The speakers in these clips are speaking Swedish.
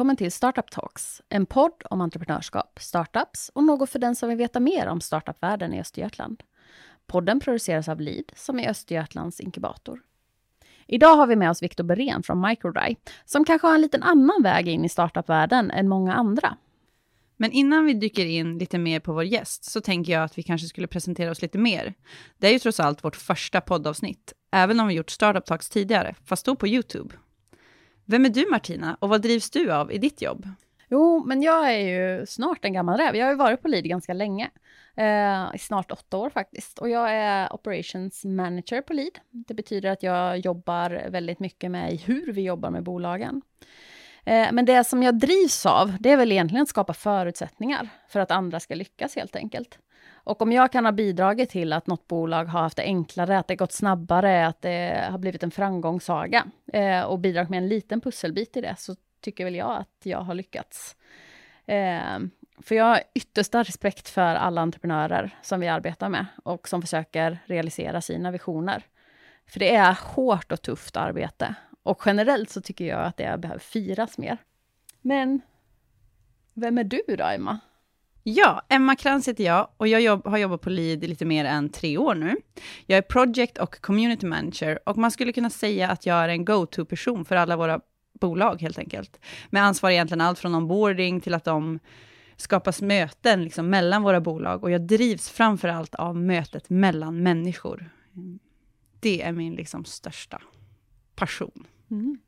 Välkommen till Startup Talks, en podd om entreprenörskap, startups och något för den som vill veta mer om startupvärlden i Östergötland. Podden produceras av Lead, som är Östergötlands inkubator. Idag har vi med oss Viktor Berén från Microdry, som kanske har en liten annan väg in i startupvärlden än många andra. Men innan vi dyker in lite mer på vår gäst, så tänker jag att vi kanske skulle presentera oss lite mer. Det är ju trots allt vårt första poddavsnitt, även om vi gjort Startup Talks tidigare, fast då på YouTube. Vem är du Martina, och vad drivs du av i ditt jobb? Jo, men jag är ju snart en gammal räv. Jag har ju varit på Lead ganska länge. Eh, I snart åtta år faktiskt. Och jag är Operations Manager på Lead. Det betyder att jag jobbar väldigt mycket med hur vi jobbar med bolagen. Eh, men det som jag drivs av, det är väl egentligen att skapa förutsättningar för att andra ska lyckas helt enkelt. Och om jag kan ha bidragit till att något bolag har haft det enklare, att det gått snabbare, att det har blivit en framgångssaga eh, och bidragit med en liten pusselbit i det, så tycker väl jag att jag har lyckats. Eh, för jag har yttersta respekt för alla entreprenörer som vi arbetar med och som försöker realisera sina visioner. För det är hårt och tufft arbete. Och generellt så tycker jag att det behöver firas mer. Men vem är du då, Emma? Ja, Emma Krantz heter jag och jag jobb, har jobbat på Lead i lite mer än tre år nu. Jag är project och community manager och man skulle kunna säga att jag är en go-to-person för alla våra bolag helt enkelt. Med ansvar egentligen allt från onboarding till att de skapas möten liksom, mellan våra bolag och jag drivs framför allt av mötet mellan människor. Det är min liksom, största passion. Mm.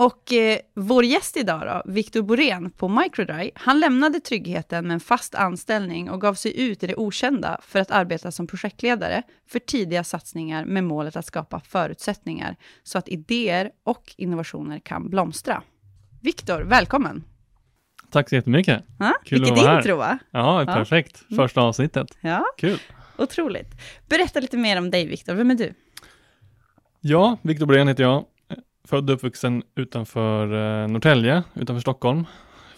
Och eh, vår gäst idag då, Viktor Borén på Microdry, han lämnade tryggheten med en fast anställning och gav sig ut i det okända för att arbeta som projektledare för tidiga satsningar med målet att skapa förutsättningar så att idéer och innovationer kan blomstra. Viktor, välkommen! Tack så jättemycket! Ja, Kul vilket intro va? Ja, perfekt. Ja. Första avsnittet. Ja, Kul! Otroligt. Berätta lite mer om dig Viktor, vem är du? Ja, Viktor Borén heter jag. Född och uppvuxen utanför eh, Norrtälje, utanför Stockholm.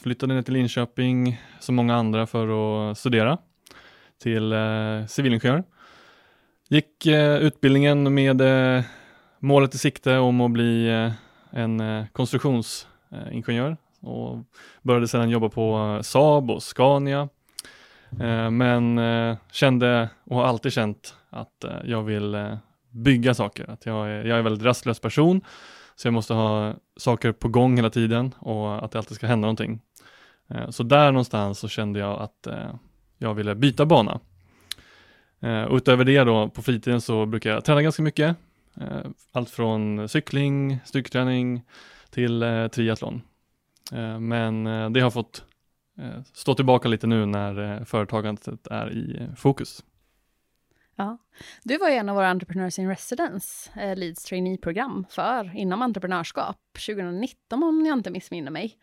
Flyttade ner till Linköping som många andra för att studera till eh, civilingenjör. Gick eh, utbildningen med eh, målet i sikte om att bli eh, en eh, konstruktionsingenjör och började sedan jobba på eh, Saab och Scania. Eh, men eh, kände och har alltid känt att jag vill bygga saker, att jag är, jag är en väldigt rastlös person så jag måste ha saker på gång hela tiden och att det alltid ska hända någonting. Eh, så där någonstans så kände jag att eh, jag ville byta bana. Eh, och utöver det då på fritiden så brukar jag träna ganska mycket. Allt från cykling, styrketräning till triathlon. Men det har fått stå tillbaka lite nu när företagandet är i fokus. Ja. Du var en av våra Entrepreneurs in Residence, eh, Leads trainee-program för inom entreprenörskap 2019 om jag inte missminner mig.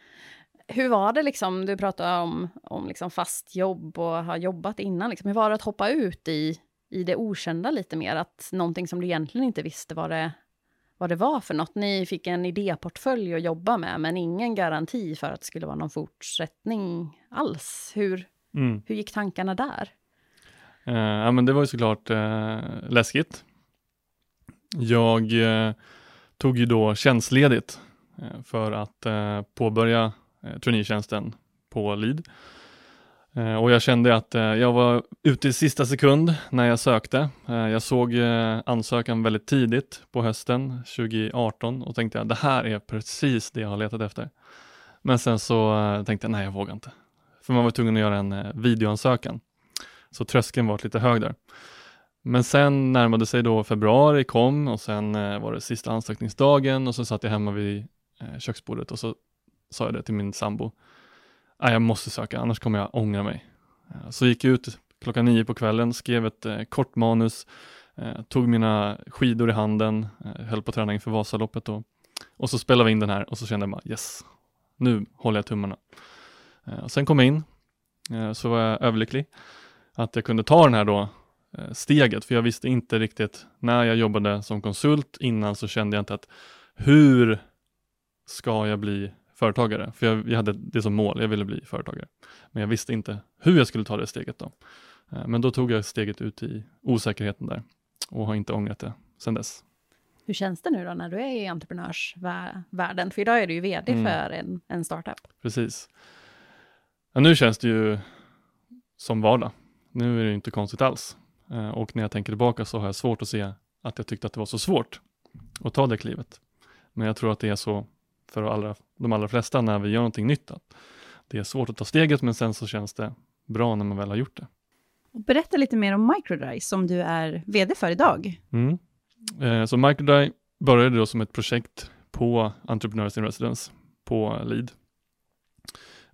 Hur var det liksom, du pratade om, om liksom fast jobb och har jobbat innan, liksom. hur var det att hoppa ut i, i det okända lite mer? Att någonting som du egentligen inte visste vad det, vad det var för något. Ni fick en idéportfölj att jobba med, men ingen garanti för att det skulle vara någon fortsättning alls. Hur, mm. hur gick tankarna där? Uh, ja, men det var ju såklart uh, läskigt. Jag uh, tog ju då tjänstledigt för att påbörja uh, traineetjänsten på Lead. Och jag kände att jag var ute i sista sekund när jag sökte. Jag såg ansökan väldigt tidigt på hösten 2018 och tänkte att det här är precis det jag har letat efter. Men sen så tänkte jag, nej jag vågar inte. För man var tvungen att göra en videoansökan. Så tröskeln var lite hög där. Men sen närmade sig då februari kom och sen eh, var det sista ansökningsdagen och så satt jag hemma vid eh, köksbordet och så sa jag det till min sambo. Jag måste söka, annars kommer jag ångra mig. Eh, så gick jag ut klockan nio på kvällen, skrev ett kort manus, tog mina skidor i handen, höll på att träna inför Vasaloppet då. Och så spelade vi in den här och så kände jag bara yes, nu håller jag tummarna. och sen kom jag in, så var jag överlycklig att jag kunde ta den här då eh, steget, för jag visste inte riktigt, när jag jobbade som konsult innan så kände jag inte att hur ska jag bli företagare? För jag, jag hade det som mål, jag ville bli företagare. Men jag visste inte hur jag skulle ta det steget då. Eh, men då tog jag steget ut i osäkerheten där och har inte ångrat det sedan dess. hur känns det nu då när du är i entreprenörsvärlden? För idag är du ju vd Mm. för en, en startup. Precis. Ja, nu känns det ju som vardag. Nu är det inte konstigt alls. Eh, Och när jag tänker tillbaka så har jag svårt att se att jag tyckte att det var så svårt att ta det klivet. Men jag tror att det är så för allra, de allra flesta när vi gör någonting nytt. Att det är svårt att ta steget men sen så känns det bra när man väl har gjort det. Berätta lite mer om Microdry som du är vd för idag. Mm. Eh, Så Microdry började då som ett projekt på Entrepreneurs in Residence på LID.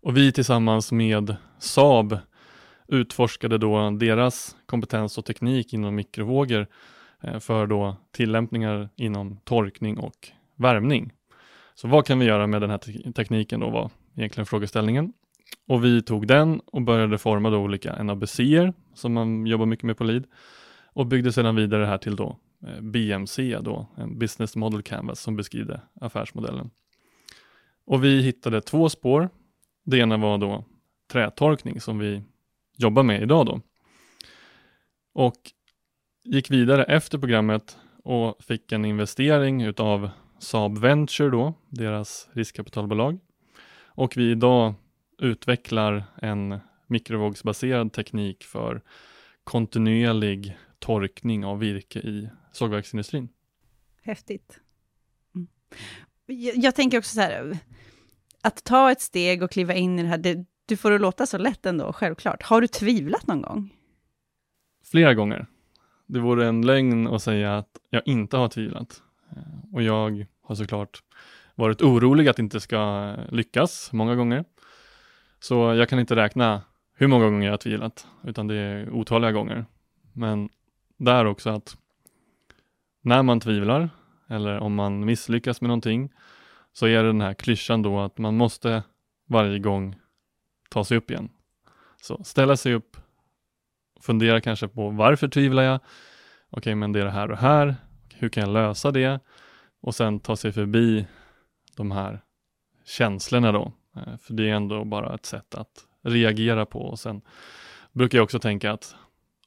Och vi tillsammans med Saab utforskade då deras kompetens och teknik inom mikrovågor eh, för då tillämpningar inom torkning och värmning. Så vad kan vi göra med den här te- tekniken då var egentligen frågeställningen. Och vi tog den och började forma då olika NABCer som man jobbar mycket med på LID och byggde sedan vidare här till då eh, BMC då, en Business Model Canvas som beskriver affärsmodellen. Och vi hittade två spår. Det ena var då trätorkning som vi jobbar med idag då. Och gick vidare efter programmet och fick en investering utav Saab Venture då, deras riskkapitalbolag. Och vi idag utvecklar en mikrovågsbaserad teknik för kontinuerlig torkning av virke i sågverksindustrin. Häftigt. Mm. Jag, jag tänker också så här, att ta ett steg och kliva in i det här, det, du får det låta så lätt ändå, självklart. Har du tvivlat någon gång? Flera gånger. Det vore en lögn att säga att jag inte har tvivlat. Eh, och jag har såklart varit orolig att det inte ska lyckas många gånger. Så jag kan inte räkna hur många gånger jag har tvivlat, utan det är otaliga gånger. Men där också att när man tvivlar, eller om man misslyckas med någonting, så är det den här klyschan då att man måste varje gång ta sig upp igen. Så ställa sig upp, fundera kanske på varför tvivlar jag? Okej, men det är det här och här. Hur kan jag lösa det? Och sen ta sig förbi de här känslorna då. Eh, för det är ändå bara ett sätt att reagera på och sen brukar jag också tänka att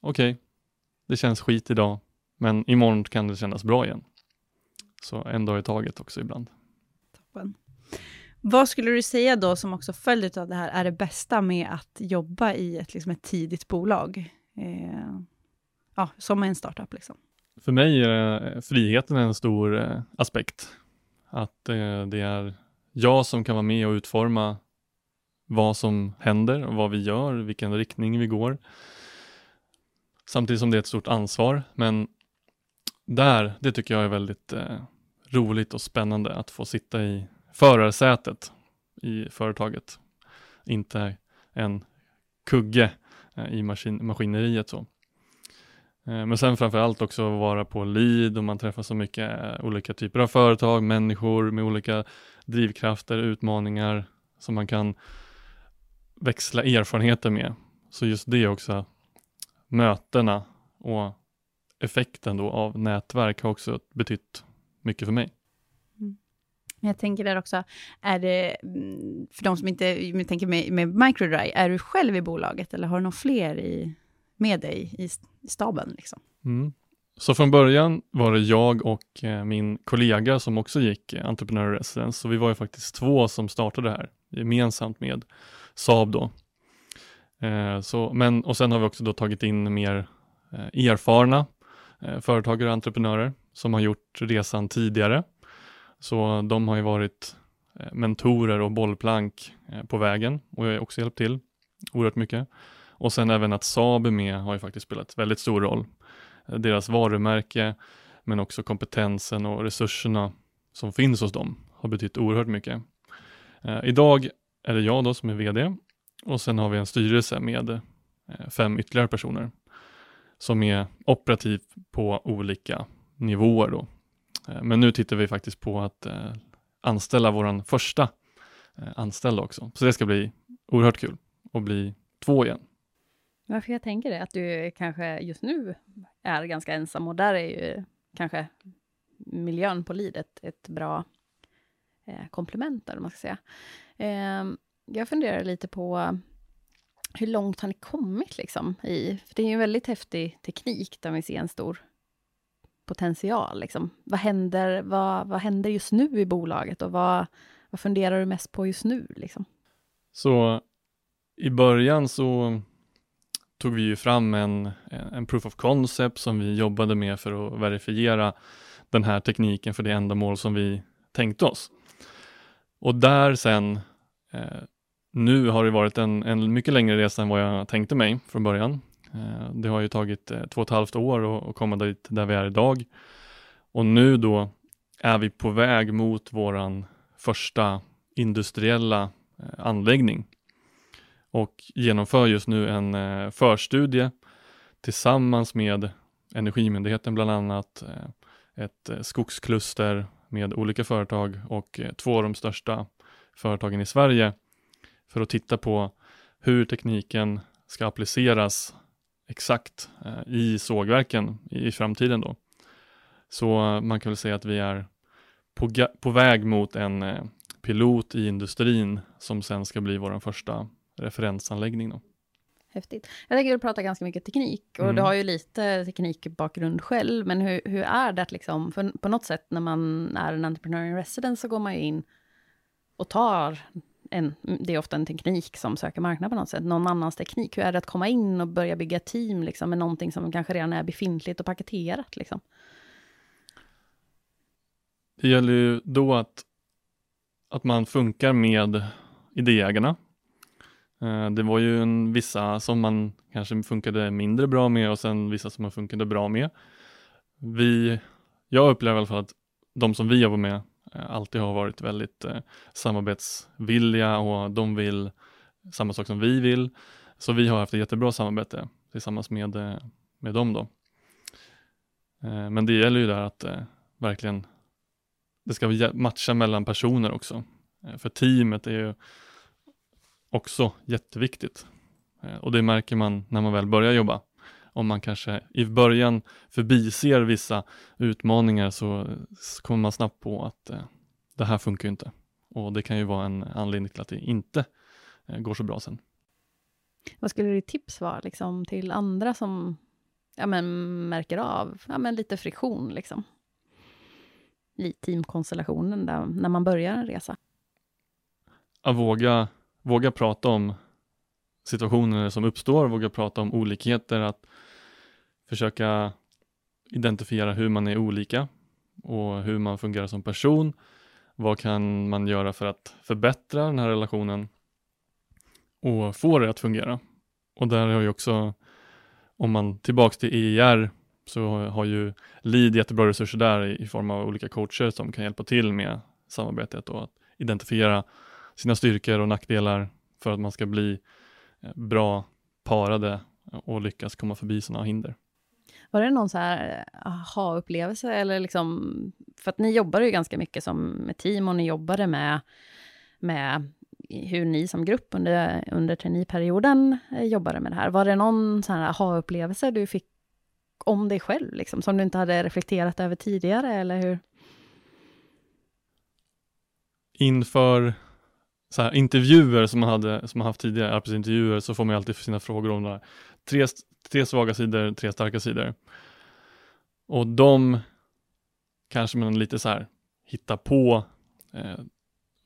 okej, det känns skit idag, men imorgon kan det kännas bra igen. Så en dag i taget också ibland. Toppen. Vad skulle du säga då, som också följd av det här, är det bästa med att jobba i ett, liksom ett tidigt bolag? Eh, ja, som en startup liksom. För mig är eh, friheten en stor eh, aspekt. Att eh, det är jag som kan vara med och utforma vad som händer och vad vi gör, vilken riktning vi går. Samtidigt som det är ett stort ansvar, men där, det tycker jag är väldigt eh, roligt och spännande att få sitta i förarsätet i företaget. Inte en kugge eh, i maskin, maskineriet så. Eh, men sen framför allt också vara på lead och man träffar så mycket eh, olika typer av företag, människor med olika drivkrafter, utmaningar som man kan växla erfarenheter med. Så just det också, mötena och effekten då av nätverk har också betytt mycket för mig. Men jag tänker där också, är det, mm, för de som inte jag tänker med, med Microdry, är du själv i bolaget eller har du någon fler i, med dig i i staben? Liksom? Mm. Så från början var det jag och eh, min kollega som också gick eh, Entreprenör Entrepreneur Residence, så vi var ju faktiskt två som startade det här gemensamt med Saab då. Eh, så, men, och sen har vi också då tagit in mer eh, erfarna eh, företagare och entreprenörer som har gjort resan tidigare. Så de har ju varit eh, mentorer och bollplank eh, på vägen och jag har också hjälpt till oerhört mycket. Och sen även att Saab är med har ju faktiskt spelat väldigt stor roll. Eh, deras varumärke, men också kompetensen och resurserna som finns hos dem har betytt oerhört mycket. Eh, idag är det jag då som är VD och sen har vi en styrelse med eh, fem ytterligare personer som är operativ på olika nivåer då. Eh, men nu tittar vi faktiskt på att eh, anställa vår första eh, anställda också. Så det ska bli oerhört kul att bli två igen. Varför jag tänker det, att du kanske just nu är ganska ensam och där är ju kanske miljön på LID ett, ett bra eh, komplement, eller vad man ska säga. Eh, jag funderar lite på hur långt har ni kommit liksom i, för det är ju en väldigt häftig teknik där vi ser en stor potential? Liksom? Vad, händer, vad, vad händer just nu i bolaget och vad, vad funderar du mest på just nu? Liksom? Så i början så tog vi ju fram en, en proof of concept som vi jobbade med för att verifiera den här tekniken för det ändamål som vi tänkte oss. Och där sen, eh, nu har det varit en, en mycket längre resa än vad jag tänkte mig från början. Eh, det har ju tagit eh, två och ett halvt år att komma dit där vi är idag. Och nu då är vi på väg mot våran första industriella eh, anläggning och genomför just nu en förstudie tillsammans med Energimyndigheten bland annat, ett skogskluster med olika företag och två av de största företagen i Sverige för att titta på hur tekniken ska appliceras exakt eh, i sågverken i framtiden då. Så man kan väl säga att vi är på, på väg mot en eh, pilot i industrin som sen ska bli vår första referensanläggning. Då. Häftigt. Jag tänker att du pratar ganska mycket teknik och mm. du har ju lite teknikbakgrund själv, men hur, hur är det att liksom, för på något sätt när man är en entreprenör in residence så går man ju in och tar en, det är ofta en teknik som söker marknad på något sätt, någon annans teknik. Hur är det att komma in och börja bygga team liksom, med någonting som kanske redan är befintligt och paketerat? Liksom? Det gäller ju då att, att man funkar med idéägarna. Eh, det var ju en, vissa som man kanske funkade mindre bra med och sen vissa som man funkade bra med. Vi, jag upplever i alla fall att de som vi jobbar med Eh, alltid har varit väldigt eh, samarbetsvilliga och de vill samma sak som vi vill. Så vi har haft ett jättebra samarbete tillsammans med, eh, med dem då. Eh, men det gäller ju där att eh, verkligen det ska matcha mellan personer också. Eh, för teamet är ju också jätteviktigt. Eh, och det märker man när man väl börjar jobba om man kanske i början förbiser vissa utmaningar så, kommer man snabbt på att eh, det här funkar ju inte. Och det kan ju vara en anledning till att det inte eh, går så bra sen. Vad skulle ditt tips vara liksom, till andra som ja, men, märker av ja, men, lite friktion liksom, i teamkonstellationen där, när man börjar en resa? Att våga, våga prata om situationer som uppstår, våga prata om olikheter, att försöka identifiera hur man är olika och hur man fungerar som person. Vad kan man göra för att förbättra den här relationen och få det att fungera? Och där har ju också, om man tillbaks till EIR, så har ju LEED jättebra resurser där i form av olika coacher som kan hjälpa till med samarbetet och att identifiera sina styrkor och nackdelar för att man ska bli eh, bra parade och lyckas komma förbi sådana hinder. Var det någon så här eh, aha-upplevelse? Eller liksom, för att ni jobbade ju ganska mycket som med team och ni jobbade med, med hur ni som grupp under, under traineeperioden eh, jobbade med det här. Var det någon så här aha-upplevelse du fick om dig själv, liksom, som du inte hade reflekterat över tidigare, eller hur? Inför så här, intervjuer som man, hade, som man haft tidigare, arbetsintervjuer, så får man alltid sina frågor om det här. Tre, tre svaga sidor, tre starka sidor. Och de kanske man lite så här hittar på eh,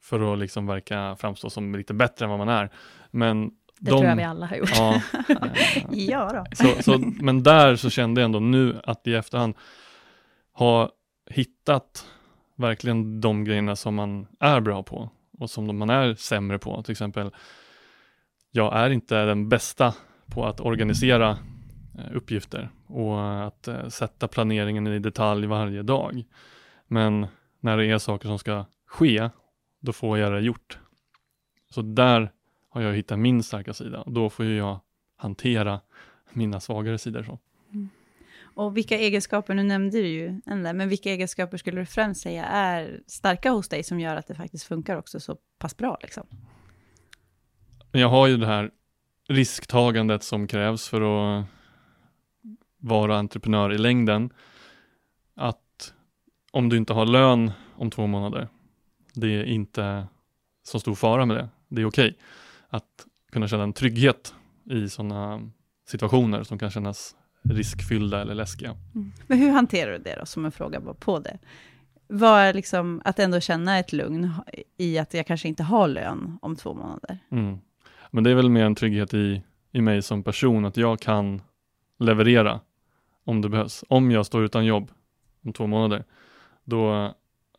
för att liksom verka framstå som lite bättre än vad man är. Men det de, tror jag vi alla har gjort. Ja, ja då. Så, så, men där så kände jag ändå nu att i efterhand ha hittat verkligen de grejerna som man är bra på och som man är sämre på. Till exempel, jag är inte den bästa på att organisera eh, uppgifter och att eh, sätta planeringen i detalj varje dag. Men när det är saker som ska ske, då får jag det gjort. Så där har jag hittat min starka sida. Då får jag hantera mina svagare sidor. Så. Mm. Och vilka egenskaper, nu nämnde du ju en där, men vilka egenskaper skulle du främst säga är starka hos dig som gör att det faktiskt funkar också så pass bra? Liksom? Jag har ju det här risktagandet som krävs för att vara entreprenör i längden. Att om du inte har lön om två månader, det är inte så stor fara med det. Det är okej okay. att kunna känna en trygghet i sådana situationer som kan kännas riskfyllda eller läskiga. Men hur hanterar du det då, som en fråga på det? Vad är liksom, att ändå känna ett lugn i att jag kanske inte har lön om två månader? Mm. Men det är väl mer en trygghet i, i mig som person, att jag kan leverera om det behövs. Om jag står utan jobb om två månader, då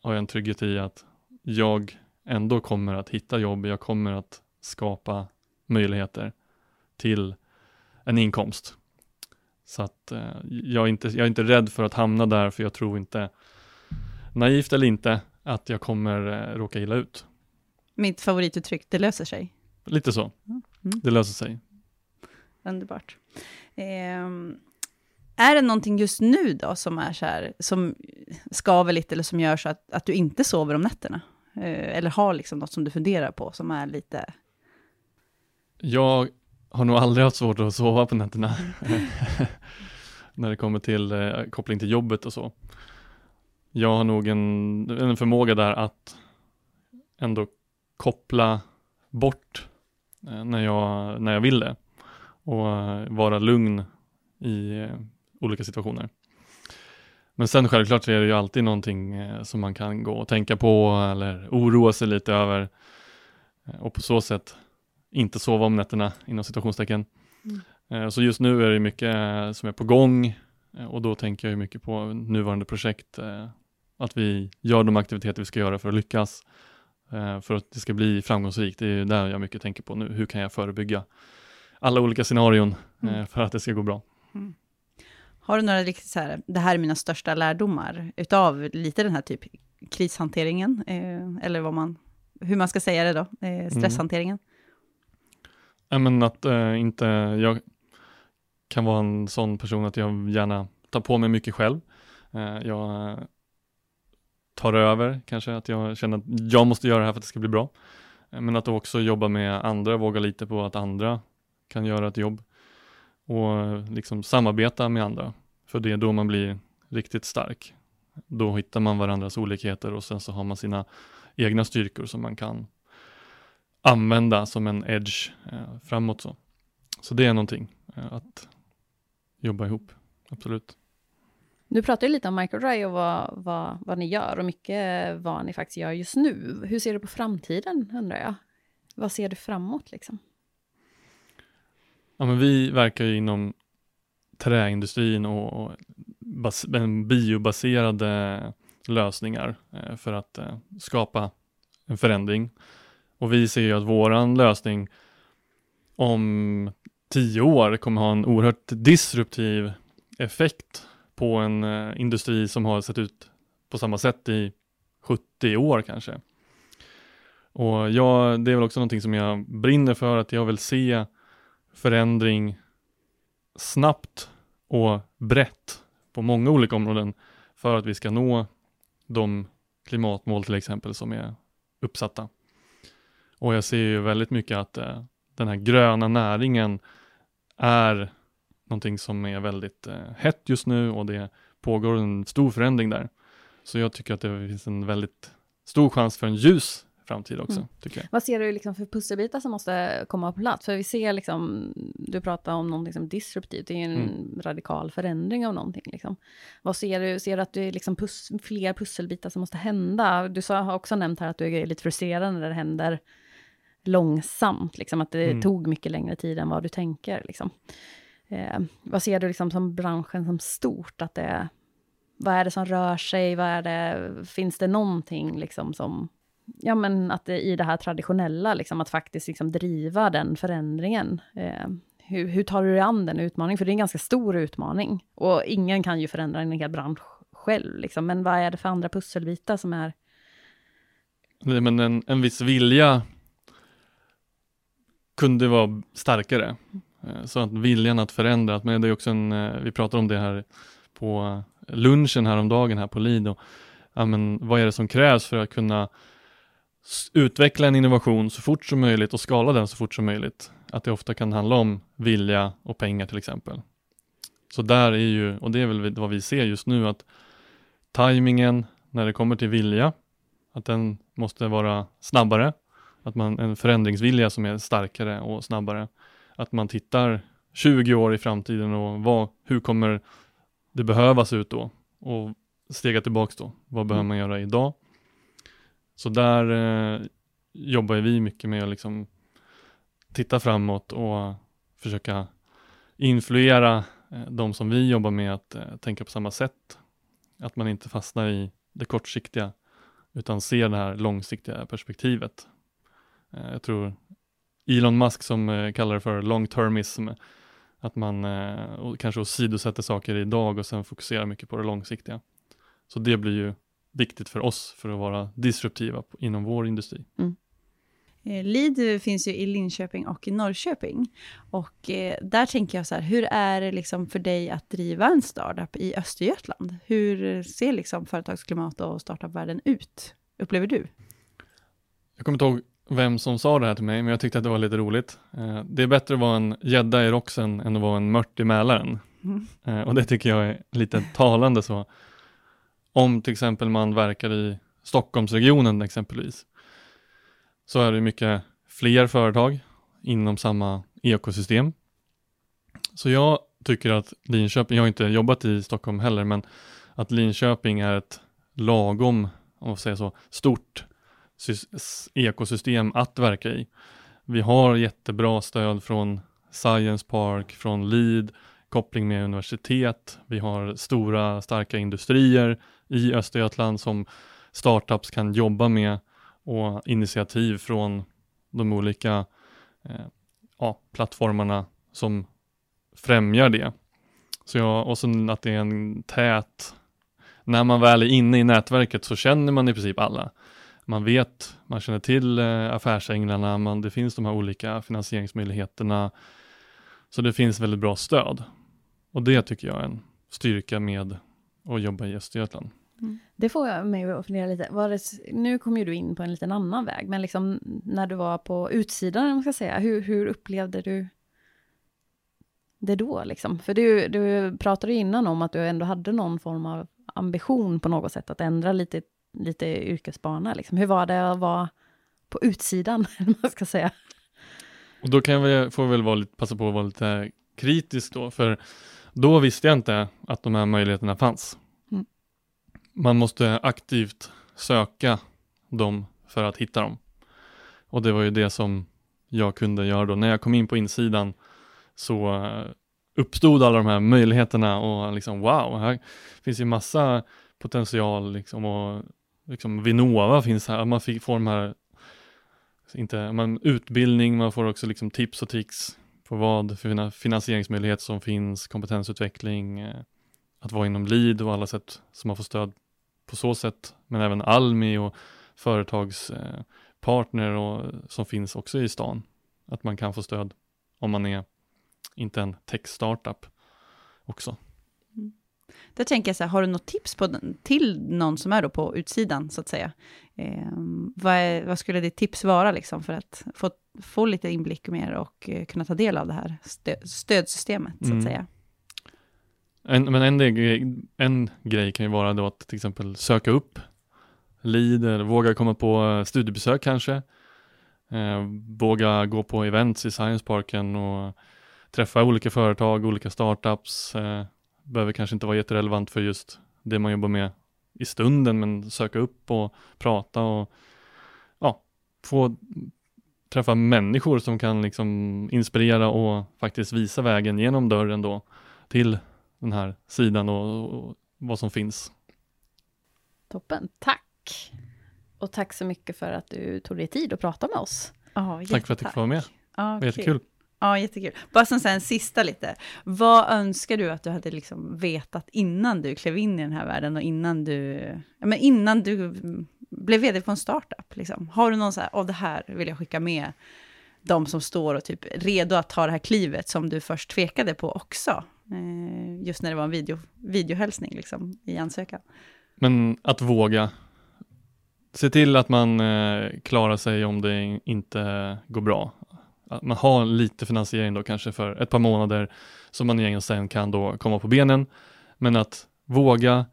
har jag en trygghet i att jag ändå kommer att hitta jobb, jag kommer att skapa möjligheter till en inkomst. Så att eh, jag, är inte, jag är inte rädd för att hamna där, för jag tror inte, naivt eller inte, att jag kommer eh, råka illa ut. Mitt favorituttryck, det löser sig. Lite så. Mm. Det löser sig. Underbart. Ehm, är det någonting just nu då som är så här, som skaver lite eller som gör så att, att du inte sover om nätterna? Eh, eller har liksom något som du funderar på som är lite... Jag har nog aldrig haft svårt att sova på nätterna. När det kommer till eh, koppling till jobbet och så. Jag har nog en, en förmåga där att ändå koppla bort eh, när, jag, när jag vill det och eh, vara lugn i eh, olika situationer. Men sen självklart är det ju alltid någonting eh, som man kan gå och tänka på eller oroa sig lite över eh, och på så sätt inte sova om nätterna inom situationstecken. Mm. Eh, Så just nu är det mycket eh, som är på gång eh, och då tänker jag mycket på nuvarande projekt, eh, att vi gör de aktiviteter vi ska göra för att lyckas, eh, för att det ska bli framgångsrikt. Det är där jag mycket tänker på nu. Hur kan jag förebygga alla olika scenarion eh, Mm. för att det ska gå bra? Har du några riktigt så här, det här är mina största lärdomar, utav lite den här typ krishanteringen, eh, eller vad man, hur man ska säga det då, eh, stresshanteringen? Ja, men att eh, inte, jag kan vara en sån person att jag gärna tar på mig mycket själv. Eh, jag eh, tar över kanske, att jag känner att jag måste göra det här för att det ska bli bra. Eh, men att också jobba med andra, våga lita på att andra kan göra ett jobb. Och eh, liksom samarbeta med andra, för det är då man blir riktigt stark. Då hittar man varandras olikheter och sen så har man sina egna styrkor som man kan använda som en edge eh, framåt. Så. så det är någonting att jobba ihop, absolut. Du pratar ju lite om Microdry och vad, vad, vad ni gör och mycket vad ni faktiskt gör just nu. Hur ser du på framtiden, undrar jag? Vad ser du framåt liksom? Ja, men vi verkar ju inom träindustrin och, och bas, biobaserade lösningar eh, för att eh, skapa en förändring. Och vi ser ju att våran lösning om tio år kommer ha en oerhört disruptiv effekt på en eh, industri som har sett ut på samma sätt i 70 år kanske. Och jag, det är väl också någonting som jag brinner för, att jag vill se förändring snabbt och brett på många olika områden för att vi ska nå de klimatmål till exempel som är uppsatta. Och jag ser ju väldigt mycket att eh, den här gröna näringen är någonting som är väldigt eh, hett just nu och det pågår en stor förändring där. Så jag tycker att det finns en väldigt stor chans för en ljus framtid också, Mm. tycker jag. Vad ser du liksom för pusselbitar som måste komma på plats? För vi ser liksom, du pratar om någonting som disruptivt, det är ju en Mm. radikal förändring av någonting. Liksom. Vad ser du? Ser du att det är liksom pus fler pusselbitar som måste hända? Du sa, har också nämnt här att du är lite frustrerad när det händer långsamt, liksom, att det Mm. tog mycket längre tid än vad du tänker. Liksom. Eh, vad ser du liksom som branschen som stort? Att det, vad är det som rör sig? Vad är det, finns det någonting liksom som ja, men att det, i det här traditionella, liksom, att faktiskt liksom driva den förändringen. Eh, hur, hur tar du dig an den utmaningen? För det är en ganska stor utmaning. Och ingen kan ju förändra en hel bransch själv. Liksom. Men vad är det för andra pusselbitar som är... Nej, Men en, en viss vilja kunde vara starkare. Eh, så att viljan att förändra, att- men det är också en, eh, vi pratade om det här på eh, lunchen häromdagen här på Lido. Ja, men vad är det som krävs för att kunna utveckla en innovation så fort som möjligt och skala den så fort som möjligt? Att det ofta kan handla om vilja och pengar till exempel. Så där är ju, och det är väl vad vi ser just nu, att tajmingen när det kommer till vilja, att den måste vara snabbare, att man en förändringsvilja som är starkare och snabbare, att man tittar 20 år i framtiden och vad, hur kommer det behövas ut då? Och stega tillbaks då, vad behöver man göra idag? Så där eh, jobbar vi mycket med att liksom titta framåt och försöka influera eh, de som vi jobbar med att eh, tänka på samma sätt. Att man inte fastnar i det kortsiktiga utan ser det här långsiktiga perspektivet. Eh, jag tror Elon Musk som eh, kallar det för long termism, att man eh, kanske åsidosätter saker idag och sen fokuserar mycket på det långsiktiga. Så det blir ju viktigt för oss för att vara disruptiva inom vår industri. Mm. Lid finns ju i Linköping och i Norrköping. Och eh, där tänker jag så här, hur är det liksom för dig att driva en startup i Östergötland? Hur ser liksom företagsklimat och startupvärlden ut, upplever du? Jag kommer inte ihåg vem som sa det här till mig, men jag tyckte att det var lite roligt. Eh, det är bättre att vara en gädda i Roxen än att vara en mört i Mälaren. Mm. Eh, och det tycker jag är lite talande så. Om till exempel man verkar i Stockholmsregionen exempelvis, så är det mycket fler företag inom samma ekosystem. Så jag tycker att Linköping, jag har inte jobbat i Stockholm heller, men att Linköping är ett lagom, om man säger så, stort ekosystem att verka i. Vi har jättebra stöd från Science Park, från LEED, koppling med universitet. Vi har stora starka industrier i Östergötland som startups kan jobba med och initiativ från de olika eh, ja, plattformarna som främjar det. Så jag, och sen att det är en tät, när man väl är inne i nätverket så känner man i princip alla. Man vet, man känner till eh, affärsänglarna, man, det finns de här olika finansieringsmöjligheterna. Så det finns väldigt bra stöd. Och det tycker jag är en styrka med att jobba i Östergötland. Mm. Det får jag mig att fundera lite. Var det, nu kom ju du in på en liten annan väg, men liksom när du var på utsidan, man ska säga, hur, hur upplevde du det då? Liksom? För du, du pratade innan om att du ändå hade någon form av ambition på något sätt att ändra lite, lite yrkesbana. Liksom. Hur var det att vara på utsidan, man ska säga? Och då kan jag, får väl vara lite, passa på att vara lite kritisk då, för då visste jag inte att de här möjligheterna fanns man måste aktivt söka dem för att hitta dem. Och det var ju det som jag kunde göra då. När jag kom in på insidan så eh, uppstod alla de här möjligheterna och liksom wow, här finns ju massa potential liksom och liksom Vinnova finns här, man fick, får de här inte, man, utbildning, man får också liksom tips och tricks på vad för finansieringsmöjligheter som finns, kompetensutveckling, eh, att vara inom LID och alla sätt som man får stöd på så sätt, men även Almi och företagspartner eh, och, som finns också i stan. Att man kan få stöd om man är inte en tech-startup också. Där tänker jag så här, har du något tips på, till någon som är då på utsidan, så att säga? Eh, vad, är, vad, skulle ditt tips vara liksom, för att få, få lite inblick mer och eh, kunna ta del av det här stö, stödsystemet, så att mm. säga? En, men en, en grej kan ju vara då att till exempel söka upp lead, eller våga komma på studiebesök kanske. Eh, våga gå på events i Science Parken och träffa olika företag, olika startups. Eh, behöver kanske inte vara jätterelevant för just det man jobbar med i stunden, men söka upp och prata och ja, få träffa människor som kan liksom inspirera och faktiskt visa vägen genom dörren då till den här sidan och, och vad som finns. Toppen, tack! Och tack så mycket för att du tog dig tid att prata med oss. Oh, tack för att jag fick vara med. Ah, okay. Jättekul. Ja, jättekul. Bara som en sista lite. Vad önskar du att du hade liksom vetat innan du klev in i den här världen och innan du, ja, men innan du blev vd på en startup? Liksom? Har du någon så här, av det här vill jag skicka med de som står och typ redo att ta det här klivet som du först tvekade på också? Eh, just när det var en video, videohälsning liksom, i ansökan. Men att våga. Se till att man eh, klarar sig om det inte går bra. Att man har lite finansiering då kanske för ett par månader som man egentligen sen kan då komma på benen. Men att våga,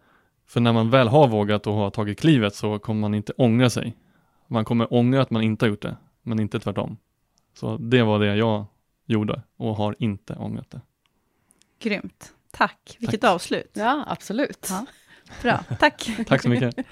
för när man väl har vågat och har tagit klivet så kommer man inte ångra sig. Man kommer ångra att man inte har gjort det, men inte tvärtom. Så det var det jag gjorde och har inte ångrat det. Grymt. Tack. Vilket Tack. avslut. Ja, absolut. Ja. Bra. Tack. Tack så mycket.